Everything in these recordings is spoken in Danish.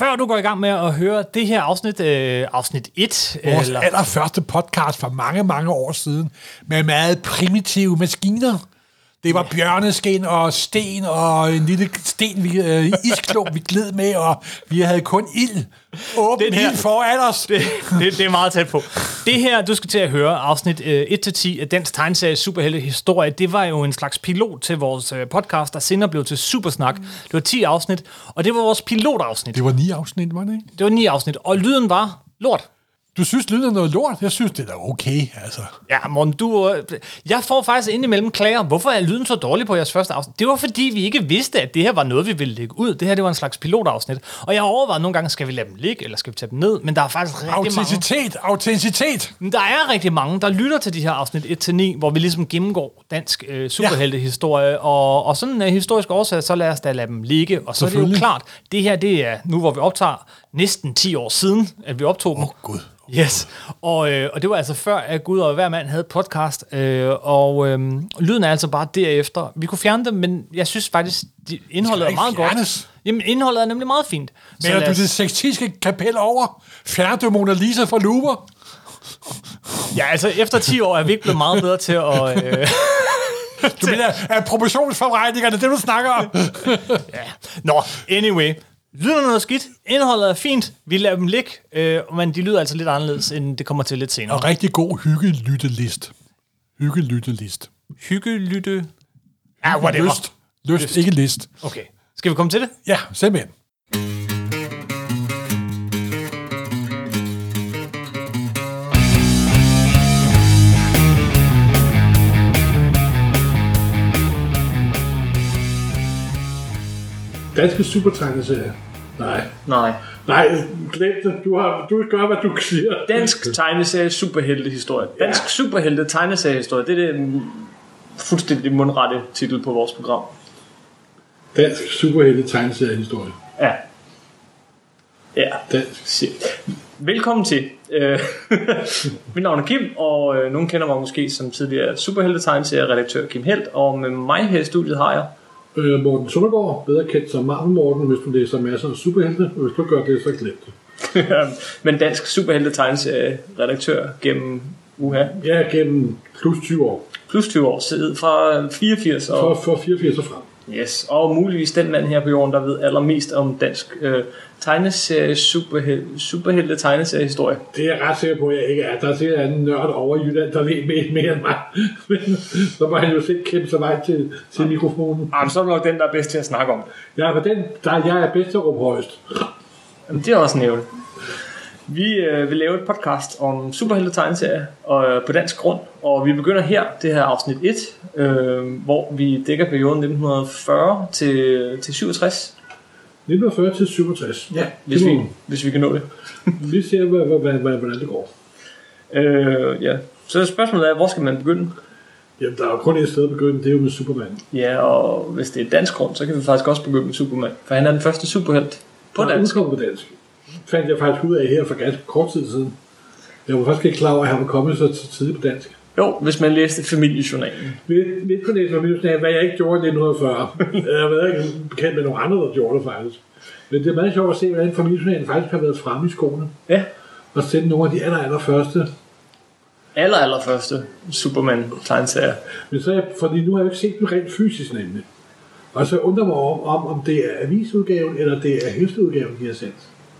før du går i gang med at høre det her afsnit, øh, afsnit 1, Vores eller... allerførste podcast for mange, mange år siden, med meget primitive maskiner. Det var bjørneskin og sten og en lille sten, vi, øh, isklump, vi gled med, og vi havde kun ild. Åben Den her- ild foran os. det, det, det er meget tæt på. Det her, du skal til at høre, afsnit øh, 1-10 af Dansk Tegnserie Superhelte Historie, det var jo en slags pilot til vores øh, podcast, der senere blev til Supersnak. Det var 10 afsnit, og det var vores pilotafsnit. Det var ni afsnit, var det ikke? Det var 9 afsnit, og lyden var lort. Du synes, lyden er noget lort? Jeg synes, det er da okay, altså. Ja, Morten, du... øh, Jeg får faktisk indimellem klager. Hvorfor er lyden så dårlig på jeres første afsnit? Det var fordi, vi ikke vidste, at det her var noget, vi ville lægge ud. Det her, det var en slags pilotafsnit. Og jeg har overvejet nogle gange, skal vi lade dem ligge, eller skal vi tage dem ned? Men der er faktisk rigtig mange... Autenticitet, autenticitet. Men Der er rigtig mange, der lytter til de her afsnit 1-9, hvor vi ligesom gennemgår dansk øh, superheltehistorie, og, og sådan en øh, historisk årsag, så lad os da lade dem ligge. Og så er det jo klart, det her, det er nu, hvor vi optager næsten 10 år siden, at vi optog dem. Åh, Gud. Yes, og, øh, og det var altså før, at Gud og hver mand havde podcast, øh, og øh, lyden er altså bare derefter. Vi kunne fjerne dem, men jeg synes faktisk, de, indholdet er meget godt. fjernes. Jamen, indholdet er nemlig meget fint. Så Mener lad du det sextiske kapel over? Fjerner du Mona Lisa fra Louvre? Ja, altså efter 10 år er vi ikke blevet meget bedre til at... Øh, Du mener, at proportionsforretningerne, det du snakker om? ja. Nå, anyway. Lyden er noget skidt, indholdet er fint, vi lader dem ligge, øh, men de lyder altså lidt anderledes, end det kommer til lidt senere. Og rigtig god hyggelyttelist. Hyggelyttelist. Hyggelytte... Ja, whatever. Lyst. Lyst, Lyst, ikke list. Okay, skal vi komme til det? Ja, simpelthen. Danske supertegneserier. Nej. Nej. Nej, glem det. Du, har, du gør, hvad du siger. Dansk tegneserie superheltehistorie. Dansk superhelte tegneseriehistorie. Det er den fuldstændig mundrette titel på vores program. Dansk superhelte tegneseriehistorie. Ja. Ja. Dansk. Velkommen til. Øh, Mit navn er Kim, og øh, nogen kender mig måske som tidligere superhelte tegneserie-redaktør Kim Helt, og med mig her i studiet har jeg Øh, Morten Søndergaard, bedre kendt som Marvel Morten, hvis du læser masser af superhelte. Og hvis du gør det, så glem det. men dansk superhelte tegneserie-redaktør gennem uha, er gennem plus 20 år. plus 20 år siden fra 84 og For, for 84 og frem. Yes, og muligvis den mand her på jorden, der ved allermest om dansk øh, tegneserie, superhel, superhelte tegneseriehistorie. Det er jeg ret sikker på, at jeg ikke er. Der er sikkert en nørd over i Jylland, der ved mere, mere end mig. Men så må han jo selv kæmpe sig vej til, til mikrofonen. Jamen, så er du nok den, der er bedst til at snakke om. Ja, for den, der jeg er bedst til at råbe højst. Jamen, det er også nævnt. Vi øh, vil lave et podcast om superhelte tegneserier og, øh, på dansk grund, og vi begynder her, det her afsnit 1, øh, hvor vi dækker perioden 1940 til, til 67, 1940 til 67. Ja, hvis vi, hvis vi kan nå det. Vi ser, hvad, hvad, hvad, hvad, hvordan det går. Øh, ja. Så spørgsmålet er, hvor skal man begynde? Jamen, der er jo kun et sted at begynde, det er jo med Superman. Ja, og hvis det er dansk grund, så kan vi faktisk også begynde med Superman, for han er den første superhelt på er dansk. udkommet på dansk. Fandt jeg faktisk ud af her for ganske kort tid siden. Jeg var faktisk ikke klar over, at han var kommet så tidligt på dansk. Jo, hvis man læste familiejournalen. Lidt, lidt på det, hvad jeg ikke gjorde i 1940. jeg har været ikke bekendt med nogle andre, der gjorde det faktisk. Men det er meget sjovt at se, hvordan familiejournalen faktisk har været fremme i skoene. Ja. Og sende nogle af de aller, aller første. Aller, aller første Superman tegneserier. Men så er jeg, fordi nu har jeg jo ikke set den rent fysisk nemlig. Og så undrer mig om, om, om det er avisudgaven, eller det er hæfteudgaven, de har sendt.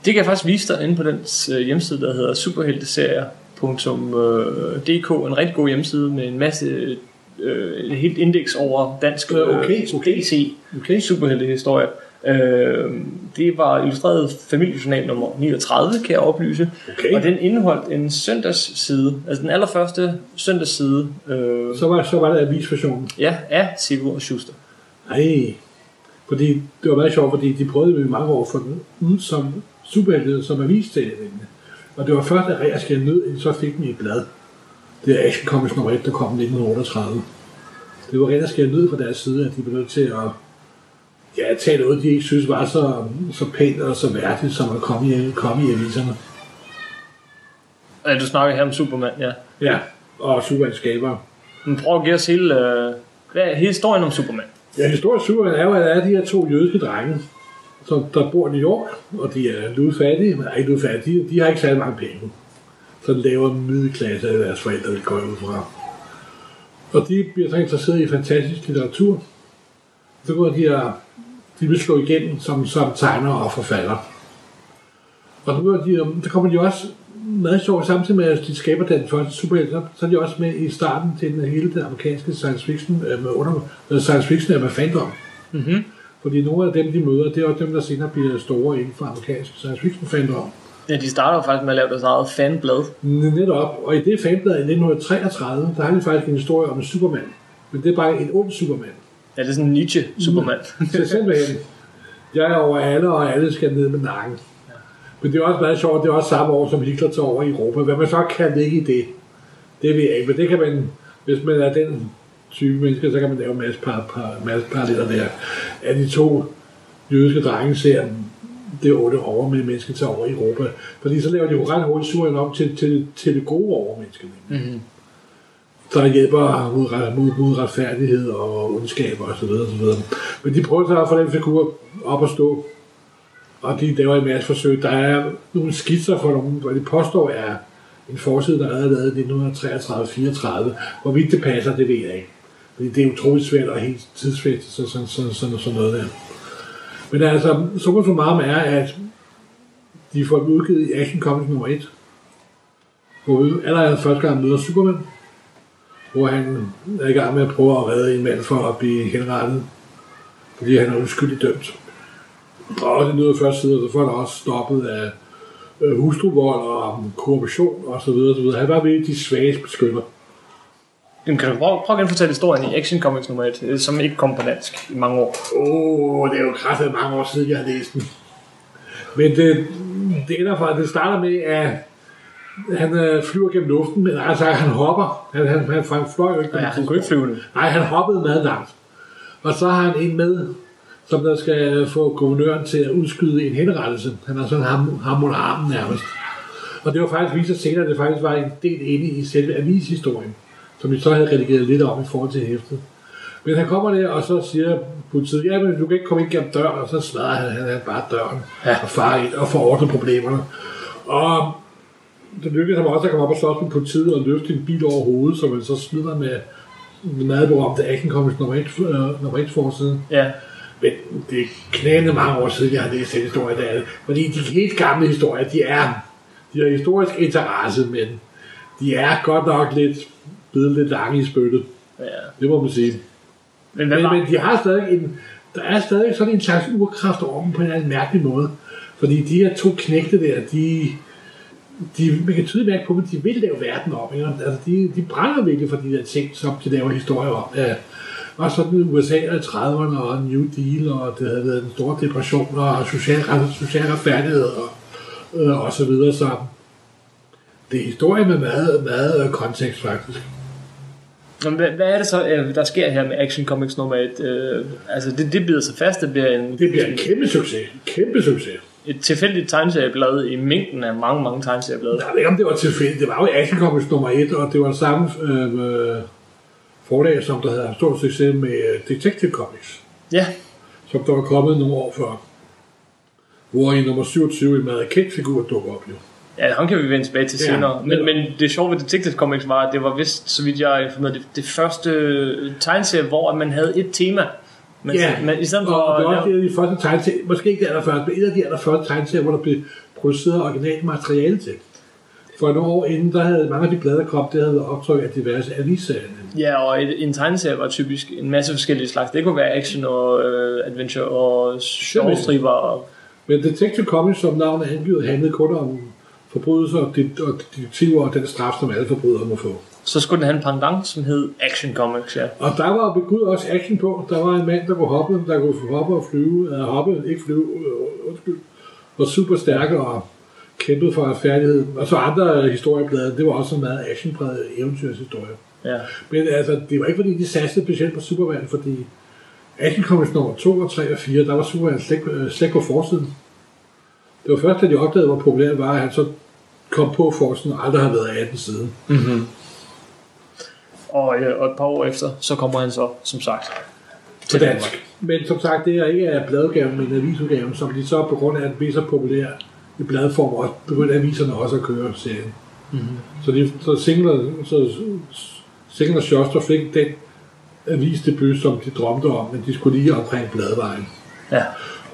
Det kan jeg faktisk vise dig inde på den øh, hjemmeside, der hedder superhelteserier.dk. En rigtig god hjemmeside med en masse øh, et helt indeks over dansk Øh, okay, okay. DC Okay. superheltehistorie. Øh, det var illustreret familiejournal nummer 39, kan jeg oplyse. Okay. Og den indeholdt en søndagsside, altså den allerførste søndagsside, øh, Så var, så var det avisversionen. ja, af Silvo og Schuster. Nej, fordi det var meget sjovt, fordi de prøvede med mange år at få den ud som superhelte, som avisserie. Og det var først, at Rea skældte nød, så fik den i et blad. Det er Action Comics nummer 1, der kom i 1938. Det var rent at skære nød fra deres side, at de blev nødt til at ja, tage noget, de ikke synes var så, så pænt og så værdigt, som at komme i, komme i aviserne. Ja, du snakker her om Superman, ja. Ja, og Superman skaber. Men prøv at give os hele, øh, hvad er historien om Superman? Ja, historisk Superman er jo, at der er de her to jødiske drenge, som der bor i New York, og de er ludfattige, men er ikke ludfattige, de, har ikke særlig mange penge. Så laver middelklasse af deres forældre, det går ud fra. Og de bliver så interesseret i fantastisk litteratur. Så går de og de vil slå igennem som, som tegner og forfatter. Og så, de, så kommer de også meget sjovt, samtidig med, at de skaber den første superhelt, så, er de også med i starten til den hele den amerikanske science fiction, øh, med under, science fiction er med fandom. Mm-hmm. Fordi nogle af dem, de møder, det er også dem, der senere bliver store inden for amerikansk science fiction fandom. Ja, de starter jo faktisk med at lave deres eget fanblad. Netop, og i det fanblad i 1933, der har de faktisk en historie om en supermand. Men det er bare en ond supermand. Ja, det er sådan en Nietzsche-supermand. Så simpelthen, jeg er over alle, og alle skal ned med nakken. Men det er også meget sjovt, det er også samme år, som Hitler tager over i Europa. Hvad man så kan ligge i det, det ved jeg ikke. Men det kan man, hvis man er den type mennesker, så kan man lave en masse, par, par, masse paralleller der. At de to jødiske drenge ser det otte overmenneske tager over i Europa. Fordi så laver de jo ret hurtigt surien om til, til, til det gode overmenneske. Mm-hmm. Der hjælper mod, mod, mod retfærdighed og ondskab og så videre, så videre. Men de prøver så at få den figur op at stå. Og de laver en masse forsøg. Der er nogle skitser for nogle, hvor de påstår er en forside, der er lavet i 1933-34. Hvorvidt det passer, det ved jeg ikke. Fordi det er utroligt svært at helt tidsfæste så, sådan, sådan, sådan, sådan noget der. Men altså, summa summarum er, at de får dem udgivet i Action Comics nummer 1. Hvor vi allerede første gang møder Superman. Hvor han er i gang med at prøve at redde en mand for at blive henrettet. Fordi han er uskyldigt dømt. Og det nyder første side, og så får han også stoppet af øh, hustruvold og korruption og så videre. Han var ved de svage beskytter. Jamen, kan du prøve, prøve at genfortælle historien i Action Comics nummer 1, øh, som ikke kom på dansk i mange år? Åh, oh, det er jo kraftigt mange år siden, jeg har læst den. Men det, det ender fra, det starter med, at han øh, flyver gennem luften, men altså han hopper. Han, han, han, han fløj jo ikke. Ja, han kunne ikke flyve. Nej, han hoppede meget langt. Og så har han en med, som der skal få guvernøren til at udskyde en henrettelse. Han har sådan ham, ham under armen nærmest. Og det var faktisk vist sig senere, at det faktisk var en del inde i selve avishistorien, som vi så havde redigeret lidt om i forhold til hæftet. Men han kommer der, og så siger politiet, ja, men du kan ikke komme ind gennem døren, og så smadrer han, han, han bare døren Ja. og farer ind og får ordnet problemerne. Og det lykkedes ham også at komme op og slås med politiet og løfte en bil over hovedet, som man så smider med den meget berømte Action Comics nummer 1, øh, nummer 1 forside. Ja, Men det er knæende mange år siden, jeg har læst den historie der. er det. Fordi de helt gamle historier, de er, de har historisk interesse, men de er godt nok lidt blevet lidt lange i spyttet. ja. Det må man sige. Men Men, men de har stadig en, der er stadig sådan en slags urkraft over dem på en eller anden mærkelig måde. Fordi de her to knægte der, de, de, man kan tydeligt mærke på dem, at de vil lave verden op. Ikke? Altså, de, de brænder virkelig for de der ting, som de laver historier om. Ja. Og sådan USA i 30'erne og New Deal, og det havde været en stor depression, og social, social retfærdighed, og, øh, og så videre. Så det er historie med meget, meget kontekst, faktisk. Men Hvad, hvad er det så, øh, der sker her med Action Comics nummer 1? Øh, altså, det, det bider sig fast. Det bliver en, Det bliver en kæmpe succes. Kæmpe succes. et tilfældigt tegneserieblad i mængden af mange, mange tegneserieblade. Jeg ved ikke, om det var tilfældigt. Det var jo Action Comics nummer 1, og det var samme øh, forlag, som der havde haft stor succes med øh, Detective Comics, Ja, som der var kommet nogle år før. Hvor i nummer 27 en meget kendt figur dukker op jo. Ja, ham kan vi vende tilbage til Ja, senere. Men, men det sjove ved Detective Comics var, at det var vist, så vidt jeg er informeret, det, det første tegneserie, hvor man havde et tema. Men, men i stedet for... og det var også det af de første tegneserier, måske ikke det allerførste, men et af de allerførste tegneserier, hvor der blev produceret originalt materiale til. For nogle år inden, der havde mange af de blade, der kom, det havde optryk af diverse avisserier. Ja, og et, en tegneserie var typisk en masse forskellige slags. Det kunne være action og øh, adventure og sjovstriber og Men Detective Comics, som navnet angivet, handlede kun om forbrydelser og det- og detektiver og den straf, som alle forbrydere må få. så skulle den have en pendant, som hed Action Comics, ja. Og der var ved Gud også action på. Der var en mand, der kunne hoppe, der kunne hoppe og flyve, uh, hoppe, ikke flyve, uh, undskyld, var super stærk og kæmpede for retfærdighed. Og så andre historieblade, det var også en meget actionpræget eventyrshistorie. ja. Men altså, det var ikke fordi, de satsede specielt på Superman, fordi Action Comics nummer 2 og 3 og 4, der var Superman slet, øh, slet på forsiden. Det var først, da de opdagede, hvor populært var, at han så kom på forsiden og aldrig har været af den siden. Og, øh, og et par år efter, så kommer han så, som sagt, På til dansk. Men som sagt, det er ikke af bladudgaven, men avisudgaven, som de så på grund af, at den bliver så populær i bladform, og begyndte aviserne også at køre serien. Mm-hmm. Så, de, så Singler, så Singler Schuster fik den avisdebut, som de drømte om, men de skulle lige omkring bladvejen. Ja.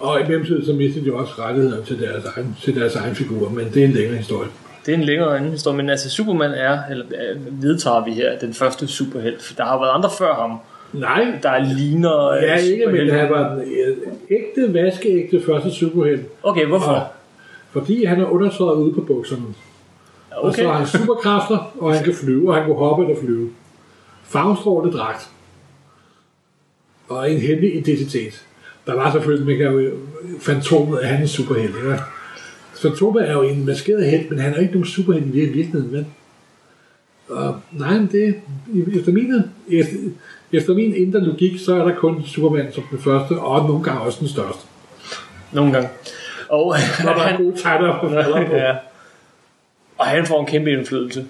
Og i mellemtiden så mistede de også rettigheder til deres, egen, til deres egen figur, men det er en længere historie. Det er en længere anden historie, men altså Superman er, eller øh, vedtager vi her, den første superhelt. For Der har været andre før ham, Nej, der ligner øh, ja, ikke, men han var den ægte, vaskeægte første superhelt. Okay, hvorfor? Fordi han er undertøjet ude på bukserne. Og så Okay. har han superkræfter, og han kan flyve, og han kan hoppe eller flyve. Farvestrålet dragt. Og en hemmelig identitet. Der var selvfølgelig, man kan jo, fantomet af hans superhelt. Ikke? Fantomet er jo en maskeret helt, men han er jo ikke nogen superhelt i virkeligheden, vel? Og, nej, men det, efter, mine, efter, efter min indre logik, så er der kun Superman som den første, og nogle gange også den største. Nogle gange. Og Når der er han, gode tegner på ja. Og han får en kæmpe indflydelse.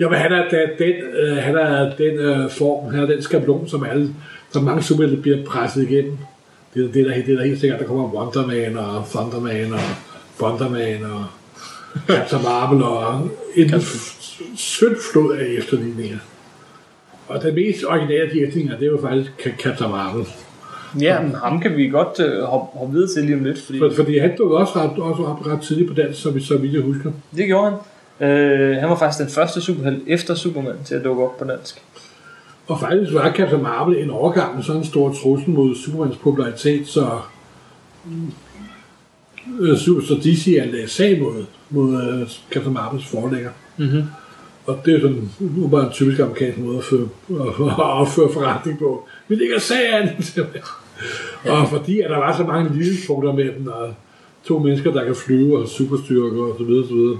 Ja, men han er den, den, øh, han er den øh, form, han er den skabelon, som alle, som mange superhelte bliver presset igennem. Det er det, der, det er der helt sikkert, der kommer Wonder Man og Thunderman og Thunderman og Captain Marvel og en sødt flod af efterligninger. Og den mest originale af de efterligninger, det er jo faktisk Captain Marvel. Ja, men ham kan vi godt øh, hoppe, hoppe videre til lige om lidt, fordi For, fordi han dukkede også ret, også op ret tidligt på dansk, som, så vidt jeg husker. det gjorde han. Øh, han var faktisk den første superhelt efter Superman til at dukke op på dansk. Og faktisk var Captain Marvel en overgang med sådan en stor trussel mod Supermans popularitet, så, øh, så DC anlagde sag mod, mod øh, Captain Marvels forlægger. Mhm. Og det er sådan, nu bare en typisk amerikansk måde at, føre, at opføre forretning på. Vi ligger sagen! og fordi at der var så mange lidespunkter med dem, og to mennesker, der kan flyve og superstyrker og så videre, så videre.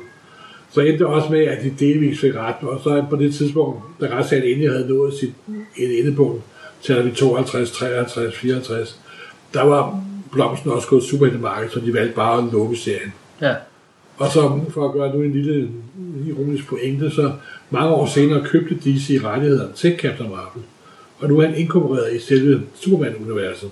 Så endte det også med, at de delvis fik ret, og så på det tidspunkt, da retssagen endelig havde nået sit et endepunkt, taler vi 52, 53, 54, der var blomsten også gået super i det marked, så de valgte bare at lukke serien. Ja. Og så for at gøre nu en lille ironisk pointe, så mange år senere købte DC rettighederne til Captain Marvel. Og nu er han inkorporeret i selve Superman-universet.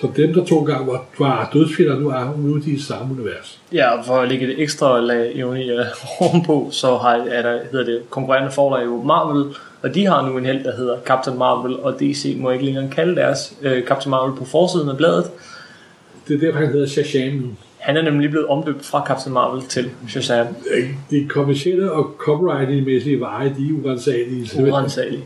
Så dem, der to gange var, var dødsfjender, nu er nu er de i samme univers. Ja, og for at lægge et ekstra lag ironi øh, ovenpå, så har, er der, hedder det, konkurrerende forlag jo Marvel, og de har nu en held, der hedder Captain Marvel, og DC må ikke længere kalde deres øh, Captain Marvel på forsiden af bladet. Det er derfor, han hedder Shazam nu. Han er nemlig blevet omdøbt fra Captain Marvel til Shazam. De kommercielle og copyright-mæssige veje, de er urensagelige. Urensageligt.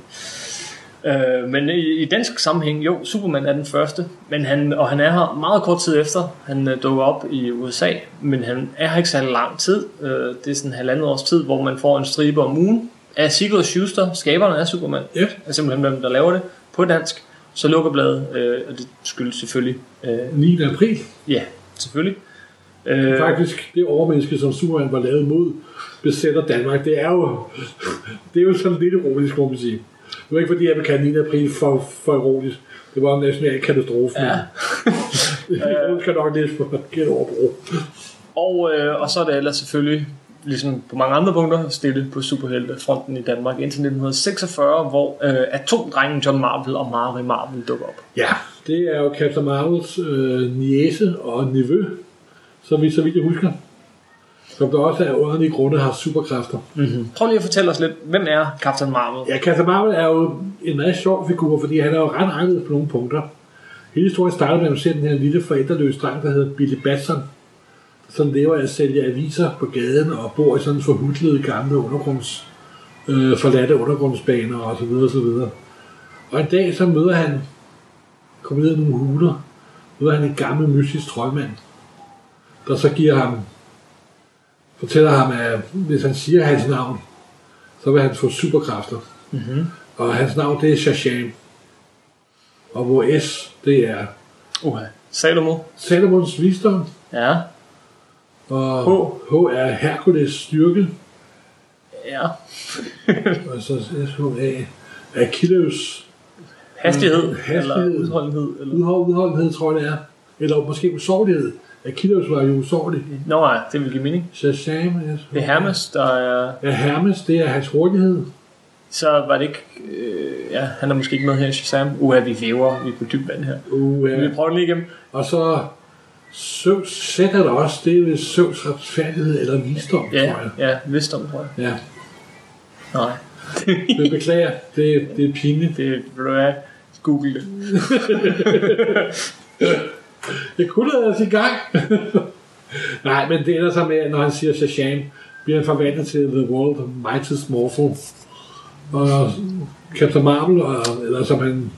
Øh, men i, i dansk sammenhæng, jo, Superman er den første, men han, og han er her meget kort tid efter. Han øh, dukker op i USA, men han er her ikke så lang tid. Øh, det er sådan en halvandet års tid, hvor man får en stribe om ugen af Sigurd Schuster, skaberne af Superman. Ja. Er simpelthen dem, der laver det på dansk. Så lukker bladet, øh, og det skyldes selvfølgelig, øh, 9. april. ja, selvfølgelig. Øh, Faktisk, det overmenneske, som Superman var lavet mod, besætter Danmark. Det er jo, det er jo sådan lidt ironisk, må man sige. Det var ikke fordi, jeg vil kalde 9. april for, for ironisk. Det var en national katastrofe. Ja. Ironisk kan nok lidt for et overbrug. Og, øh, og så er det ellers selvfølgelig, ligesom på mange andre punkter, stille på superheltefronten i Danmark indtil 1946, hvor øh, atomdrengen John Marvel og Mary Marvel dukker op. Ja, det er jo Captain Marvels øh, niece og nevø, så vidt, så vidt jeg husker. Som der også af underlige grunde har superkræfter. Mm-hmm. Prøv lige at fortælle os lidt, hvem er Captain Marvel? Ja, Captain Marvel er jo en meget sjov figur, fordi han er jo ret anderledes på nogle punkter. Hele historien starter med, at man ser den her lille forældreløse dreng, der hedder Billy Batson, som lever af at sælge aviser på gaden og bor i sådan forhudlede gamle undergrunds, øh, forladte undergrundsbaner og så videre og så videre. Og en dag så møder han, kommer ned i nogle huler, møder han en gammel mystisk troldmand, der så giver ham, fortæller ham, at hvis han siger hans navn, så vil han få superkræfter. Mm-hmm. Og hans navn, det er Shasham. Og hvor S, det er Uh, Salomo. Salomons visdom, Ja. og H. H er Herkules styrke, Ja. og så S-H-A Achilles Hastighed. Hastighed. Eller udholdenhed. Eller... udhold, udholdenhed, tror jeg det er. Eller måske usårlighed. Achilles var jo usårlig. Nå nej, det vil give mening. Shasham, Det er Hermes, der er Ja, Hermes, det er hans hurtighed. så var det ikke... Øh, ja, han er måske ikke med her i Shazam. Uha, vi væver, vi er på dyb vand her. Uh, Vi prøver lige igennem. Og så Søvns sætter der også, det er ved Søvns retfærdighed eller visdom, tror Ja, jeg. ja, visdom, tror jeg. Ja, Nej, jeg beklager, det, det er pinligt. det vil du have. Google det. Jeg kunne da altså i gang. Nej, men det ender så med, at når han siger Shazam, bliver han forvandlet til The World Mightiest Morphle. Og Captain Marvel, og, eller som han,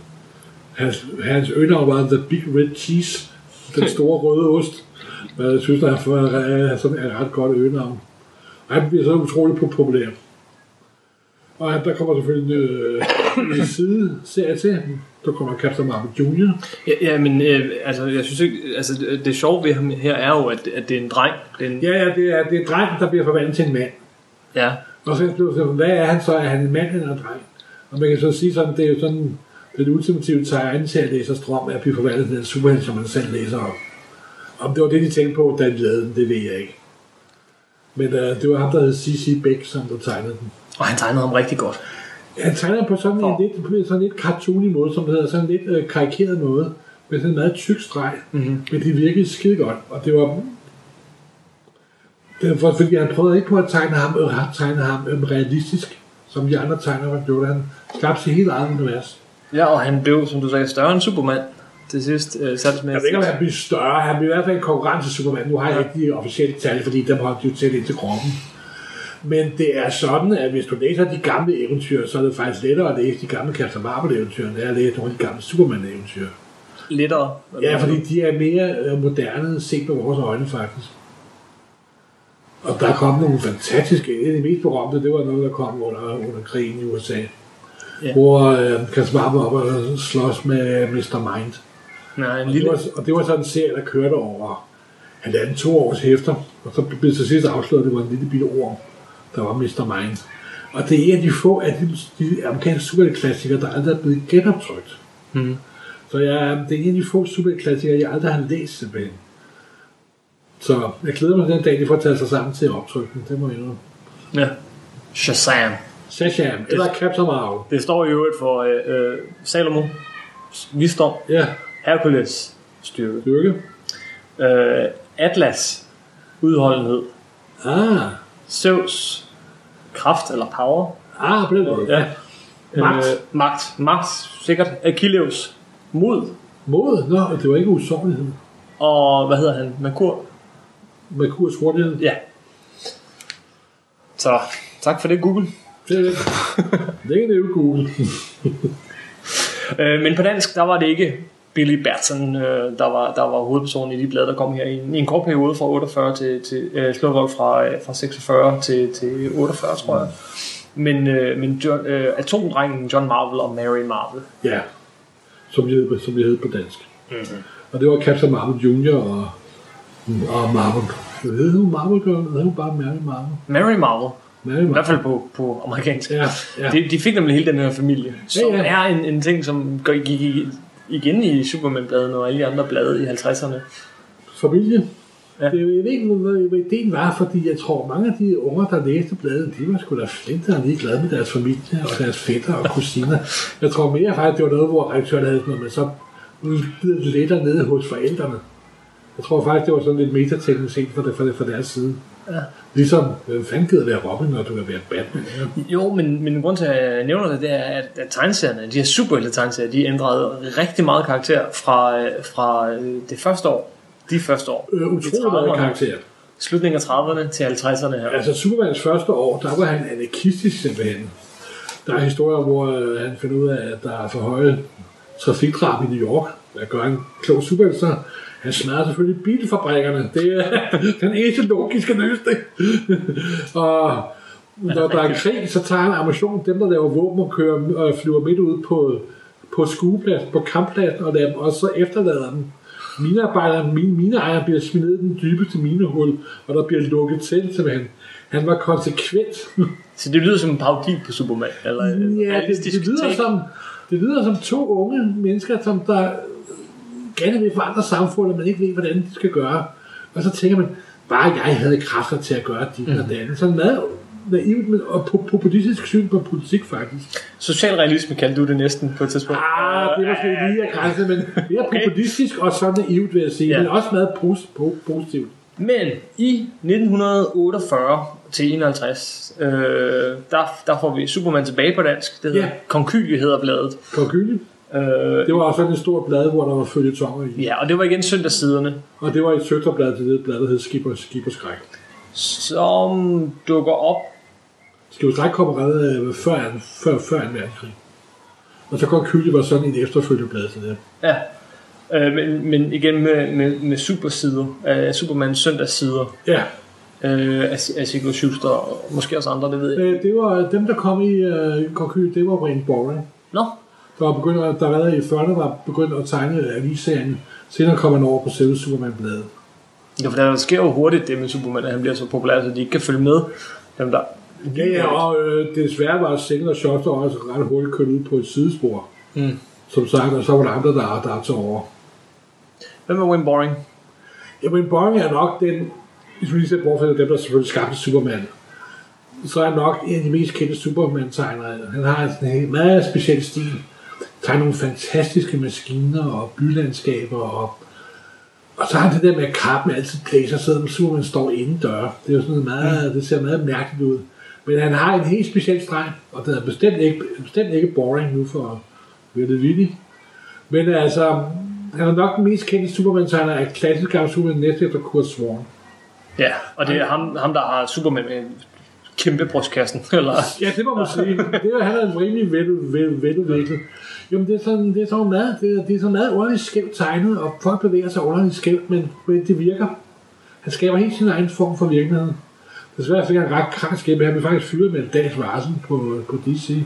hans, hans øgenavn var The Big Red Cheese, den store røde ost. Men jeg synes, at han får er sådan et ret godt øgenavn. Og han bliver så utrolig populær. Og han- der kommer selvfølgelig øh, side serie til. Der kommer Captain Marvel Junior. Ja, ja men øh, altså, jeg synes ikke, altså, det, det sjove ved ham her er jo, at, at det er en dreng. Det er en, Ja, ja, det er, det er drengen, der bliver forvandlet til en mand. ja. Og så blev det, hvad er han så? Er han en mand eller en dreng? Og man kan så sige sådan, det er jo sådan, den ultimative tegn til at læse strøm er at blive forvandlet til den superhelt, som man selv læser om. Om det var det, de tænkte på, da de lavede den, det ved jeg ikke. Men uh, det var ham, der hed C.C. Beck, som der tegnede den. Og han tegnede ham rigtig godt. Han tegner på sådan en lidt, på sådan lidt cartoony måde, som det hedder, sådan lidt øh, karikeret måde, med sådan en meget tyk streg, mm-hmm. men det virkede skide godt, og det var det var, fordi han prøvede ikke på at tegne ham, øh, at tegne ham øh, realistisk, som de andre tegnere gjorde. Han skabte sit helt eget univers. Ja, og han blev, som du sagde, større end Superman til sidst. Øh, sattes med Jeg ved ikke, om han blev større. Han blev i hvert fald en konkurrence til Superman. Nu har jeg ikke de officielle tal, fordi dem har de jo tæt ind til kroppen. Men det er sådan, at hvis du læser de gamle eventyr, så er det faktisk lettere at læse de gamle Captain Marvel-eventyr, end er at læse nogle af de gamle Superman-eventyr. lettere. Ja, fordi de er mere øh, moderne set med vores øjne, faktisk. Og der kom nogle fantastiske, af de mest berømte, det var noget, der kom under, under krigen i USA. Ja. Hvor øh, Marvel op og slås med Mr. Mind. Nej, en Og det, lille... var, og det var sådan en serie, der kørte over halvanden, to års hæfter. Og så blev det til sidst afsløret, at det var en lille bitte orm, der var Mr. Mind. Og det er en af de få af de, de amerikanske superklassikere, der aldrig er blevet genoptrykt. Mhm. Så jeg, det er en af de få superklassikere, jeg aldrig har læst simpelthen. Så jeg glæder mig den dag, de får taget sig sammen til at optrykke den. Det må jeg indrømme. Ja. Shazam. Shazam, eller Captain Marvel. Det står i øvrigt for øh, øh, Salomo, visdom, Ja, Hercules, styrke, styrke. øh, Atlas, udholdenhed, Ah, Zeus, kraft eller power, ah, den måde. Ja. Magt. Øh, magt, magt, sikkert, Achilleus, mod, Mod, nå, det var ikke usårlighed. og hvad hedder han, Merkur, Merkurs hurtighed. ja. Så tak for det, Google. Det er det. Det er det jo Google. Øh, men på dansk, der var det ikke Billy Batson, øh, der, var, der var hovedpersonen i de blade, der kom her i en, i en kort periode fra 48 til, til øh, Slåvold fra, øh, fra 46 til, til 48, tror jeg. Men, øh, men John, øh, atomdrengen John Marvel og Mary Marvel. Ja, som vi hed, som vi hed på dansk. Mm-hmm. Og det var Captain Marvel Junior og, og Marvel. Hvad hed hun Marvel Girl? Eller hed hun bare Mary Marvel? Mary Marvel, Mary i hvert fald på, på amerikansk. Ja, ja. De, de fik nemlig hele den her familie, som Ja, ja. er en, en ting, som går- gik i- igen i Superman-bladene og alle de andre blade i 50'erne. Familie. Ja. Jeg ved ikke, hvad, hvad ideen var, fordi jeg tror, mange af de unger, der læste bladet, de var sgu da flintere lige glade med deres familie og deres fætter og kusiner. Jeg tror mere faktisk, det var noget, hvor redaktøren havde sådan noget, men så lettere nede hos forældrene. Jeg tror faktisk, det var sådan lidt metateknisk set for, det, for, det, for deres side. Ja. Ligesom, hvem fanden gider være Robin, når du kan være Batman? Ja. Jo, men, men grund til, at jeg nævner det, det er, at, at tegneserierne, de her superhelte tegneserier, de ændrede rigtig meget karakter fra, øh, fra øh, det første år, de første år, Øh, utrolig meget 30'erne, karakter. slutningen af 30'erne til 50'erne her. Altså Supermans første år, der var han anarkistisk simpelthen. Der er historier, hvor øh, han finder ud af, at der er for høje trafikdrab i New York. Hvad gør en klog superhelt så? Han smadrer selvfølgelig bilfabrikkerne. Det er den eneste logiske løsning. og når der er krig, så tager han ammunition. Dem, der laver våben og kører og flyver midt ud på, på skuepladsen, på kamppladsen, og, lader dem, og så efterlader dem. Minearbejderen, mine, mineejeren bliver smidt ned i den dybeste minehul, og der bliver lukket til, simpelthen. Han var konsekvent. Så det lyder som en parodi på Superman, eller Ja, det, det, lyder take. som, det lyder som to unge mennesker, som der gerne vil forandre samfundet, men ikke ved, hvordan de skal gøre. Og så tænker man, bare jeg havde kræfter til at gøre dit Mhm. mm. og det. Sådan meget naivt men, og po- populistisk syn på politik, faktisk. Socialrealisme kaldte du det næsten på et tidspunkt. Ah, det var måske lige af grænse, men mere Okay. populistisk og så naivt, vil jeg sige. Ja. Men også meget pos- po- positivt. Men i 1948 til 51, øh, der, der får vi Superman tilbage på dansk. Det hedder Ja. Konkylie hedder bladet. Konkylie. Øh, Det var også sådan et stort blad, hvor der var følgetonger i. ja, og det var igen søndagssiderne, Og det var et søsterblad til det blad, der hed Skipper, Skipper Skræk. som dukker op. Skipper Skræk kom allerede før, an- før, før 2. verdenskrig. Og så Konkylie var sådan et efterfølgeblad til det. Ja, øh, men, men igen med, med, med supersider, øh, Supermans søndagssider. Ja, Øh, af, af Sigurd Schuster og måske også andre, det ved jeg. øh, det var dem, der kom i øh, Konkylie, det var Wayne Boring. Nå, Der var begyndt, at- der allerede i 40'erne var begyndt at tegne avisserien. Senere kom han over på selve Superman-bladet. ja, for der sker jo hurtigt det med Superman, at han bliver så populær, så de ikke kan følge med. Dem der. Ja, ja, og øh, desværre var Singer og Schuster også ret hurtigt kørt ud på et sidespor. Mm. Som sagt, og så var der andre, der, der tog over. Hvem er Wayne Boring? Jamen, Boring er nok den, hvis vi lige ser bort fra dem, der selvfølgelig skabte Superman, så er han nok en af de mest kendte Superman-tegnere. Han har sådan en meget speciel stil. Tegner nogle fantastiske maskiner og bylandskaber, og, og så har han det der med, at kappen altid blæser, selvom Superman står indendør. Det er jo sådan meget, det ser meget mærkeligt ud. Men han har en helt speciel streg, og det er bestemt ikke, bestemt ikke boring nu for det vildt. Men altså, han er nok den mest kendte Superman-tegner af klassisk gamle Superman næste efter Kurt Swan. Ja, og det er ham, ham der har Superman med kæmpe brystkassen. Eller, Ja, det må man sige. Det er, han er en rimelig vel, vel, veludviklet. Jo, men det er sådan, det er sådan meget, det er, det er sådan meget underligt skævt tegnet, og folk bevæger sig underligt skævt, men, men det virker. Han skaber helt sin egen form for virkeligheden. Desværre fik han ret krank skæbe. Han blev faktisk fyret med en dags varsel på, på DC,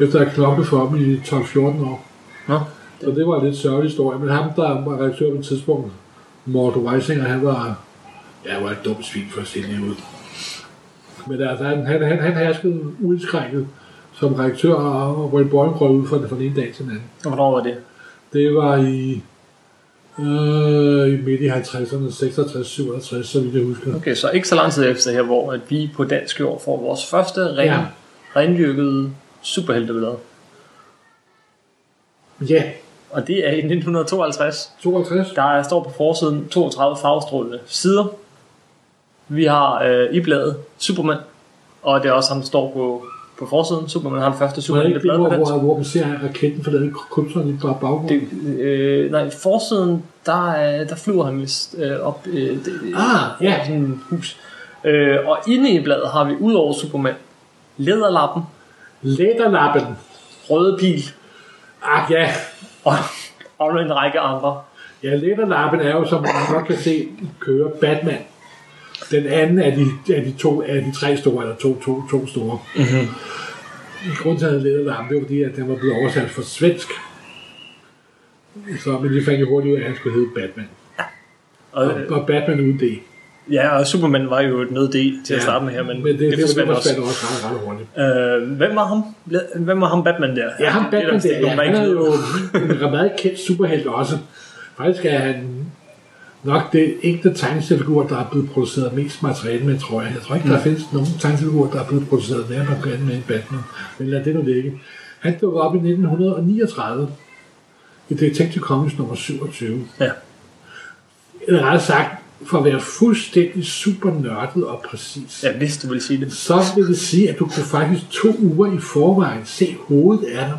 efter at knoklet for ham i 12-14 år. Nå, Så det var en lidt sørgelig historie. Men ham, der var redaktør på et tidspunkt, Mort Weisinger, han var, ja, var et dumt svin for at se ud. Men altså, han, han, han, han herskede uindskrænket som redaktør, og Wayne Boring røg ud fra det fra den ene dag til den anden. og hvornår var det? Det var i, øh, i midt i 50'erne, 66, 67, så vidt jeg husker. Okay, så ikke så lang tid efter her, hvor at vi på dansk jord får vores første ren, Ja. rendyrkede superhelteblad. Ja, Og det er i 1952. 52. Der er- står på forsiden 32 farvestrålende sider. Vi har øh, i bladet Superman, og det er også ham, der står på, på forsiden. Superman har den første Var det ikke det, superhelteblad hvor, hvor, hvor man ser raketten forlade krypton i baggrunden? Det, øh, nej, forsiden, der, er- der flyver han vist øh, op øh, det, Ah, ja. sådan et hus. Øh, og inde i bladet har vi udover Superman, Læderlappen, Læderlappen. Røde Pil Ah, ja. og, og en række andre. Ja, Læderlappen er jo, som man godt kan se, kører Batman. Den anden af de, af de, to, af de tre store, eller to, to, to store. Mm-hmm. Grunden til, at han Læderlappen, det var fordi, at den var blevet oversat for svensk. Så, men de fandt jo hurtigt ud af, at han skulle hedde Batman. Og, Og, og Batman uden det. ja, og Superman var jo et nød D til at starte med her, men, men det, det, det, det forsvandt også. forsvandt også ret, ret hurtigt. Øh, hvem var ham? Hvem var ham Batman der? Ja, ham Det Batman vist der, ikke ja, han er jo en meget kendt superhelt også. Faktisk er han nok det enkelte tegneseriefigur, der er blevet produceret mest materiale med, tror jeg. Jeg tror ikke, der findes nogen tegneseriefigurer, der er blevet produceret mere materiale med end Batman. Men lad det nu ligge. Han dukkede op i 1939 i Detective Comics nummer 27. Ja. Eller rettere sagt, for at være fuldstændig super nørdet og præcis ja, hvis du vil sige det. så vil det sige, at du kunne faktisk to uger i forvejen se hovedet af ham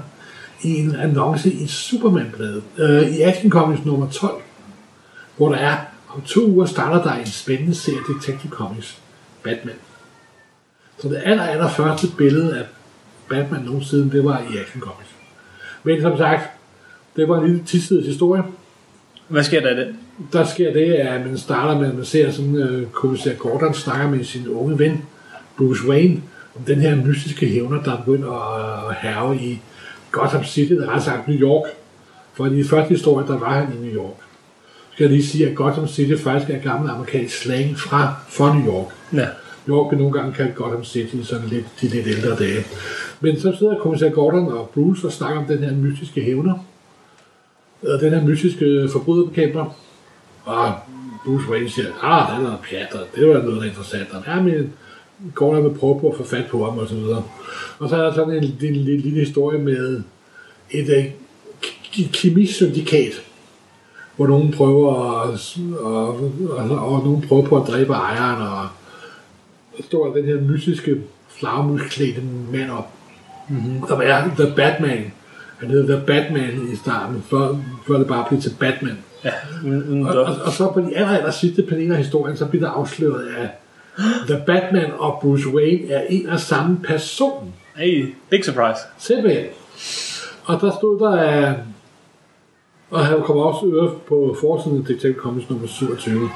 i en annonce i Superman-bladet, øh, i Action Comics nummer 12, hvor der er, om to uger starter der en spændende serie Detective Comics, Batman. Så det aller, aller første billede af Batman nogensinde, det var i Action Comics. Men som sagt, det var en lille tidsides historie. Hvad sker der i det? Der sker det, at man starter med, at man ser sådan, øh, kommissær Gordon snakker med sin unge ven, Bruce Wayne, om den her mystiske hævner, der er begyndt at, herve i Gotham City, eller ret sagt New York. For i de første historie, der var han i New York. Skal jeg lige sige, at Gotham City faktisk er gammel amerikansk slang fra for New York. Ja. New York bliver nogle gange kaldt Gotham City, sådan lidt, de lidt ældre dage. Men så sidder kommissær Gordon og Bruce og snakker om den her mystiske hævner. Og den her mystiske forbryderbekæmper. Og Bruce Wayne siger, ah, den er pjat, det var noget, der er interessant. Ja, men Gordon vil prøve på at få fat på ham og så videre. Og så er der sådan en, en lille, lille historie med et uh, kemisyndikat, hvor nogen prøver at, og, og, og nogen prøver på at dræbe ejeren, og der står den her mystiske flagmusklædte mand op, mm-hmm. som er The Batman. Han hedder The Batman i starten, før, før det bare blev til Batman. Ja, uden Og, og, og så på de aller, aller sidste paneler af historien, så bliver der afsløret, at The Batman og Bruce Wayne er en og samme person. Hey, big surprise. Simpelthen. Og der stod der, at og han kommer også øre på forsiden af Detective Comics nummer 27.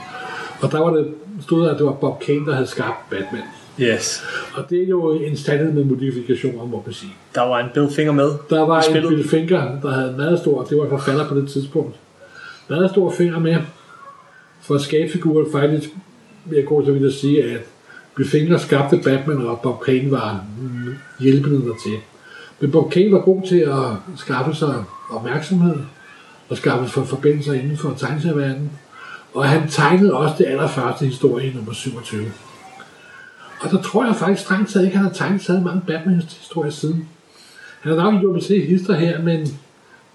Og der var det, stod der, at det var Bob Kane, der havde skabt Batman. Yes. Og det er jo en standard med modifikationer, må man sige. Der var en Bill Finger med. Der var en. Bill Finger, der havde en meget stor, det var forfatter på det tidspunkt, meget stor finger med for at skabe figurer. Faktisk vil jeg gå så vidt at sige, at Bill Finger skabte Batman, og Bob Kane var hjælpende dertil. Men Bob Kane var god til at skaffe sig opmærksomhed og skaffet for forbindelser inden for tegnseverdenen, Og han tegnede også det allerførste historie, nummer 27. Og der tror jeg faktisk strengt taget ikke, han har tegnet så mange Batman-historier siden. Han har nok gjort til hister her, men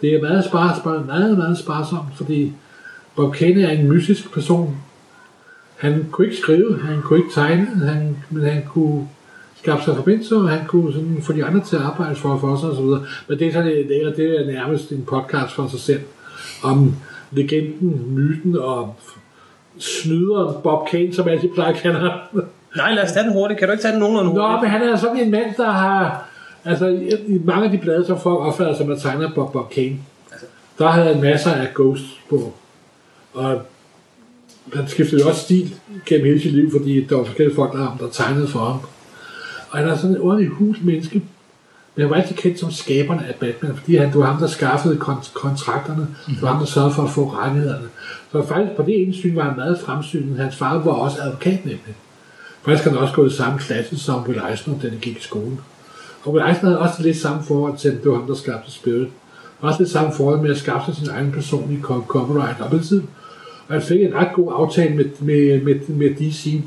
det er meget, sparsom, meget, meget sparsomt, fordi Bob Kane er en mystisk person. Han kunne ikke skrive, han kunne ikke tegne, han, men han kunne skabe sig forbindelser, og han kunne sådan få de andre til at arbejde for, for sig osv. Men det er, sådan, det, er, det er nærmest en podcast for sig selv om legenden, myten og snyderen Bob Kane, som jeg altid plejer at kalde ham. Nej, lad os tage den hurtigt. Kan du ikke tage den nogenlunde Nå, hurtigt? men han er sådan en mand, der har... Altså, i, mange af de blade, som folk opfatter som at tegne Bob, Bob Kane, der havde han masser af ghosts på. Og han skiftede jo også stil gennem hele sit liv, fordi der var forskellige folk, der, der tegnede for ham. Og han er sådan en ordentlig hul menneske. Men han var altid kendt som skaberne af Batman, fordi han, det var ham, der skaffede kont- kontrakterne. Det var ham, der sørgede for at få rettighederne. Så faktisk på det ene syn var han meget fremsynet. Hans far var også advokat nemlig. Faktisk har han også gået i samme klasse som Will Eisner, da de gik i skole. Og Will Eisner havde også lidt samme forhold til, det var ham, der skabte Spirit. Også lidt samme forhold med at skaffe sig sin egen personlige co- copyright op i tiden. Og han fik en ret god aftale med, med, med, med DC.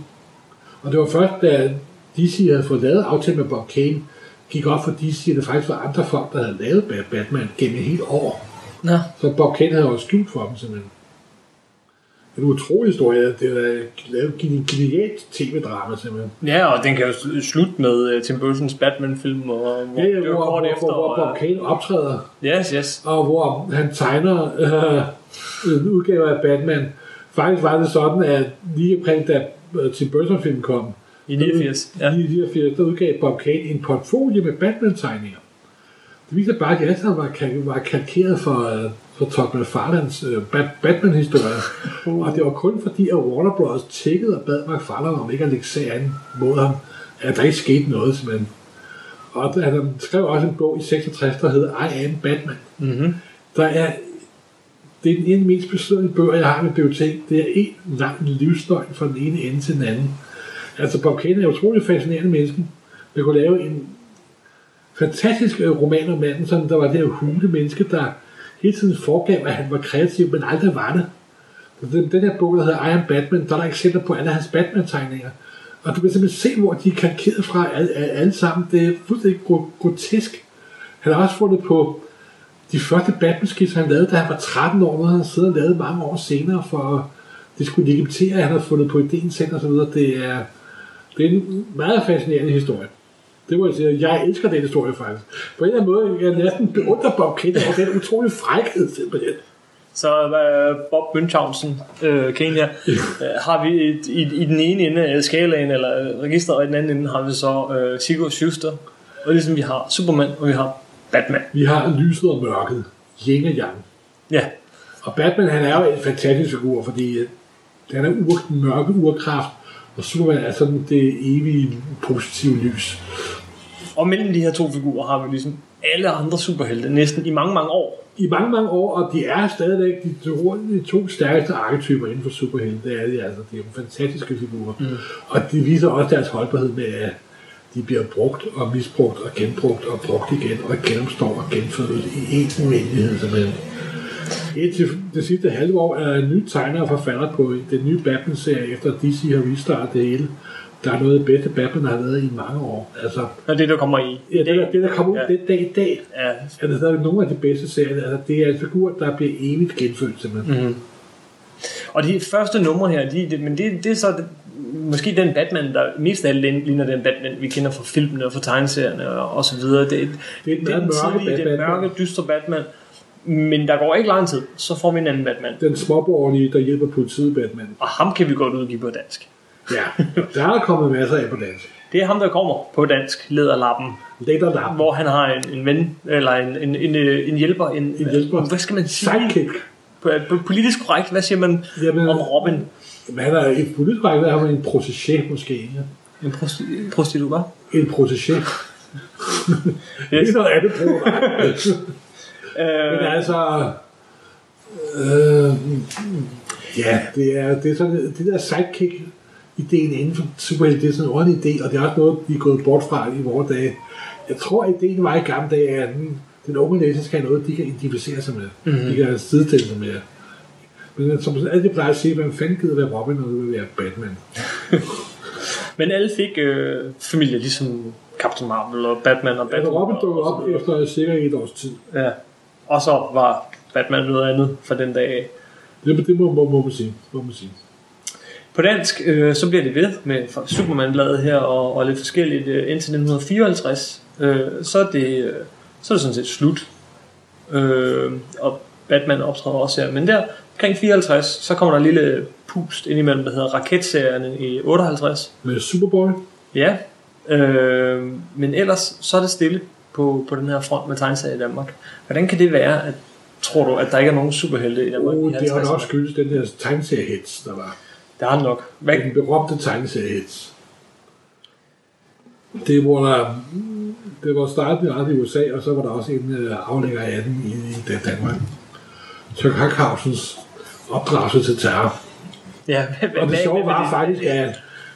Og det var først, da DC havde fået lavet aftale med Bob Kane, gik op for DC, at det faktisk var andre folk, der havde lavet Bat- Batman gennem et helt år. Nå. Så Bob Kane havde også skjult for dem simpelthen. En utrolig historie. Det er lavet et genialt tv-drama simpelthen. Ja, og den kan jo sl- slutte med uh, Tim Burton's Batman-film, og hvor Ja, ja, hvor, kort hvor, efter. hvor, hvor Bob og, Kane optræder, yes, yes. og hvor han tegner øh, en udgave af Batman. Faktisk var det sådan, at lige omkring da øh, Tim Burton-filmen kom, I 89. Ja. i 89, der udgav Bob Kane en portfolio med Batman-tegninger. Det viser bare, at de alle sammen var, var kalkeret for, øh, for Todd McFarlanes øh, Bat- Batman-historie. og det var kun fordi, at Warner Bros. tækkede og bad McFarlane om ikke at lægge sag an mod ham, at der ikke skete noget, simpelthen. Og han skrev også en bog i 66, der hedder I Am Batman. Mm-hmm. Der er, det er den ene mest besøgende bøger, jeg har mit bibliotek. Det er en lang livsløgn fra den ene ende til den anden. Altså, Bob Kane er utrolig fascinerende menneske. Man kunne lave en fantastisk øh, roman om manden, som der var det her hule menneske, der hele tiden foregav, at han var kreativ, men aldrig var det. Så Den, den her bog, der hedder I Am Batman, der er der eksempler på alle hans Batman-tegninger. Og du kan simpelthen se, hvor de er karikeret fra alle, alle sammen. Det er fuldstændig grotesk. Han har også fundet på de første Batman-skitser, han lavede, da han var 13 år, når han sidder og lavet mange år senere, for at det skulle legitimere, at han har fundet på ideen selv og så videre. Det er, det er en meget fascinerende historie. Det må jeg sige. Jeg elsker den historie faktisk. På en eller anden måde, jeg næsten beundrer Bob Kane over den utrolig frækhed simpelthen. Så uh, Bob Münchhausen, uh, Kenya, uh, har vi et, i, i den ene ende af skalaen, eller øh, registret, og i den anden ende har vi så uh, Sigurd Schuster. Og ligesom vi har Superman, og vi har Batman. Vi har lyset og mørket. Yin og yang. Ja, Og Batman, han er jo en fantastisk figur, fordi øh, han er ur, mørke urkraft, og Superman er sådan det evige positive lys. og mellem de her to figurer har vi ligesom alle andre superhelte, næsten i mange, mange år. I mange, mange år, og de er stadigvæk de to, de to stærkeste arketyper inden for superhelte. Det er de altså. Det er jo fantastiske figurer. Mm. Og de viser også deres holdbarhed med, at de bliver brugt og misbrugt og genbrugt og brugt igen og genopstår og genfødes i en uendelighed simpelthen. Indtil det sidste halve år er en ny tegner og forfatter på den nye Batman-serie, efter DC har restartet det hele. der er noget af det bedste Batman, der har været i mange år. Altså, Og det, der kommer i. ja, det, der, det, der kommer ud Ja. den dag i dag, Ja, er det stadig nogle af de bedste serier. Altså, det er en figur, der bliver evigt genfødt, simpelthen. Mm. Og de første numre her, de, de, men det, det er så det, måske den Batman, der mest af alt ligner den Batman, vi kender fra filmene og fra tegneserierne og, og så videre. Det, Det er den mørke tidlige, den Batman. mørke, dystre Batman. Men der går ikke lang tid, så får vi en anden Batman. Den småborgerlige, der hjælper politiet Batman. Og ham kan vi godt udgive på dansk. Ja, der er kommet masser af på dansk. Det er ham, der kommer på dansk, Lederlappen, Det er der der. hvor han har en, en ven, eller en, en, en, en hjælper, en, En hjælper. hvad skal man sige? Sidekick. Politisk korrekt, hvad siger man Jamen, om Robin? Men han er et politisk der har man en protégé måske. Ja. En prosti- prostitut, hva'? En protégé. Det Yes. er noget andet på Men Øh, altså... Øh, ja, det er, det er sådan, det der sidekick ideen inden for superhelte, det er sådan en ordentlig idé, og det er også noget, vi er gået bort fra i vores dage. Jeg tror, at ideen var i gamle dage, at den, den unge læser skal have noget, de kan identificere sig med. Mm-hmm. De kan sidestille sig med. Men som altid plejer at sige, hvem fanden gider være Robin, og det vil være Batman. men alle fik øh, familie, ligesom Captain Marvel og Batman og Batman. Robin dukkede op efter cirka et års tid. Ja. Og så var Batman noget andet fra den dag af. Det, det må, må, må, man sige. Må man sige. På dansk, øh, så bliver det ved med Superman-bladet her og, og lidt forskelligt øh, indtil 1954. Øh, så, er det, øh, så er det sådan set slut. Øh, og Batman optræder også her. Men der omkring 54, så kommer der en lille pust indimellem, der hedder Raketserierne i 58. Med Superboy, Ja, øh, men ellers så er det stille på, på den her front med tegneserier i Danmark. Hvordan kan det være, at tror du, at der ikke er nogen superhelte i Danmark? oh, i det har 50'erne? nok skyldes den der tegneseriehits, der var. Det har nok. Hvad, Den berømte tegneseriehits. Det var der, det var startet ret i USA, og så var der også en øh, aflægger af den i, Danmark. Chuck Hackhausens opdragelse til terror. ja, hvad, Og det sjove var faktisk, at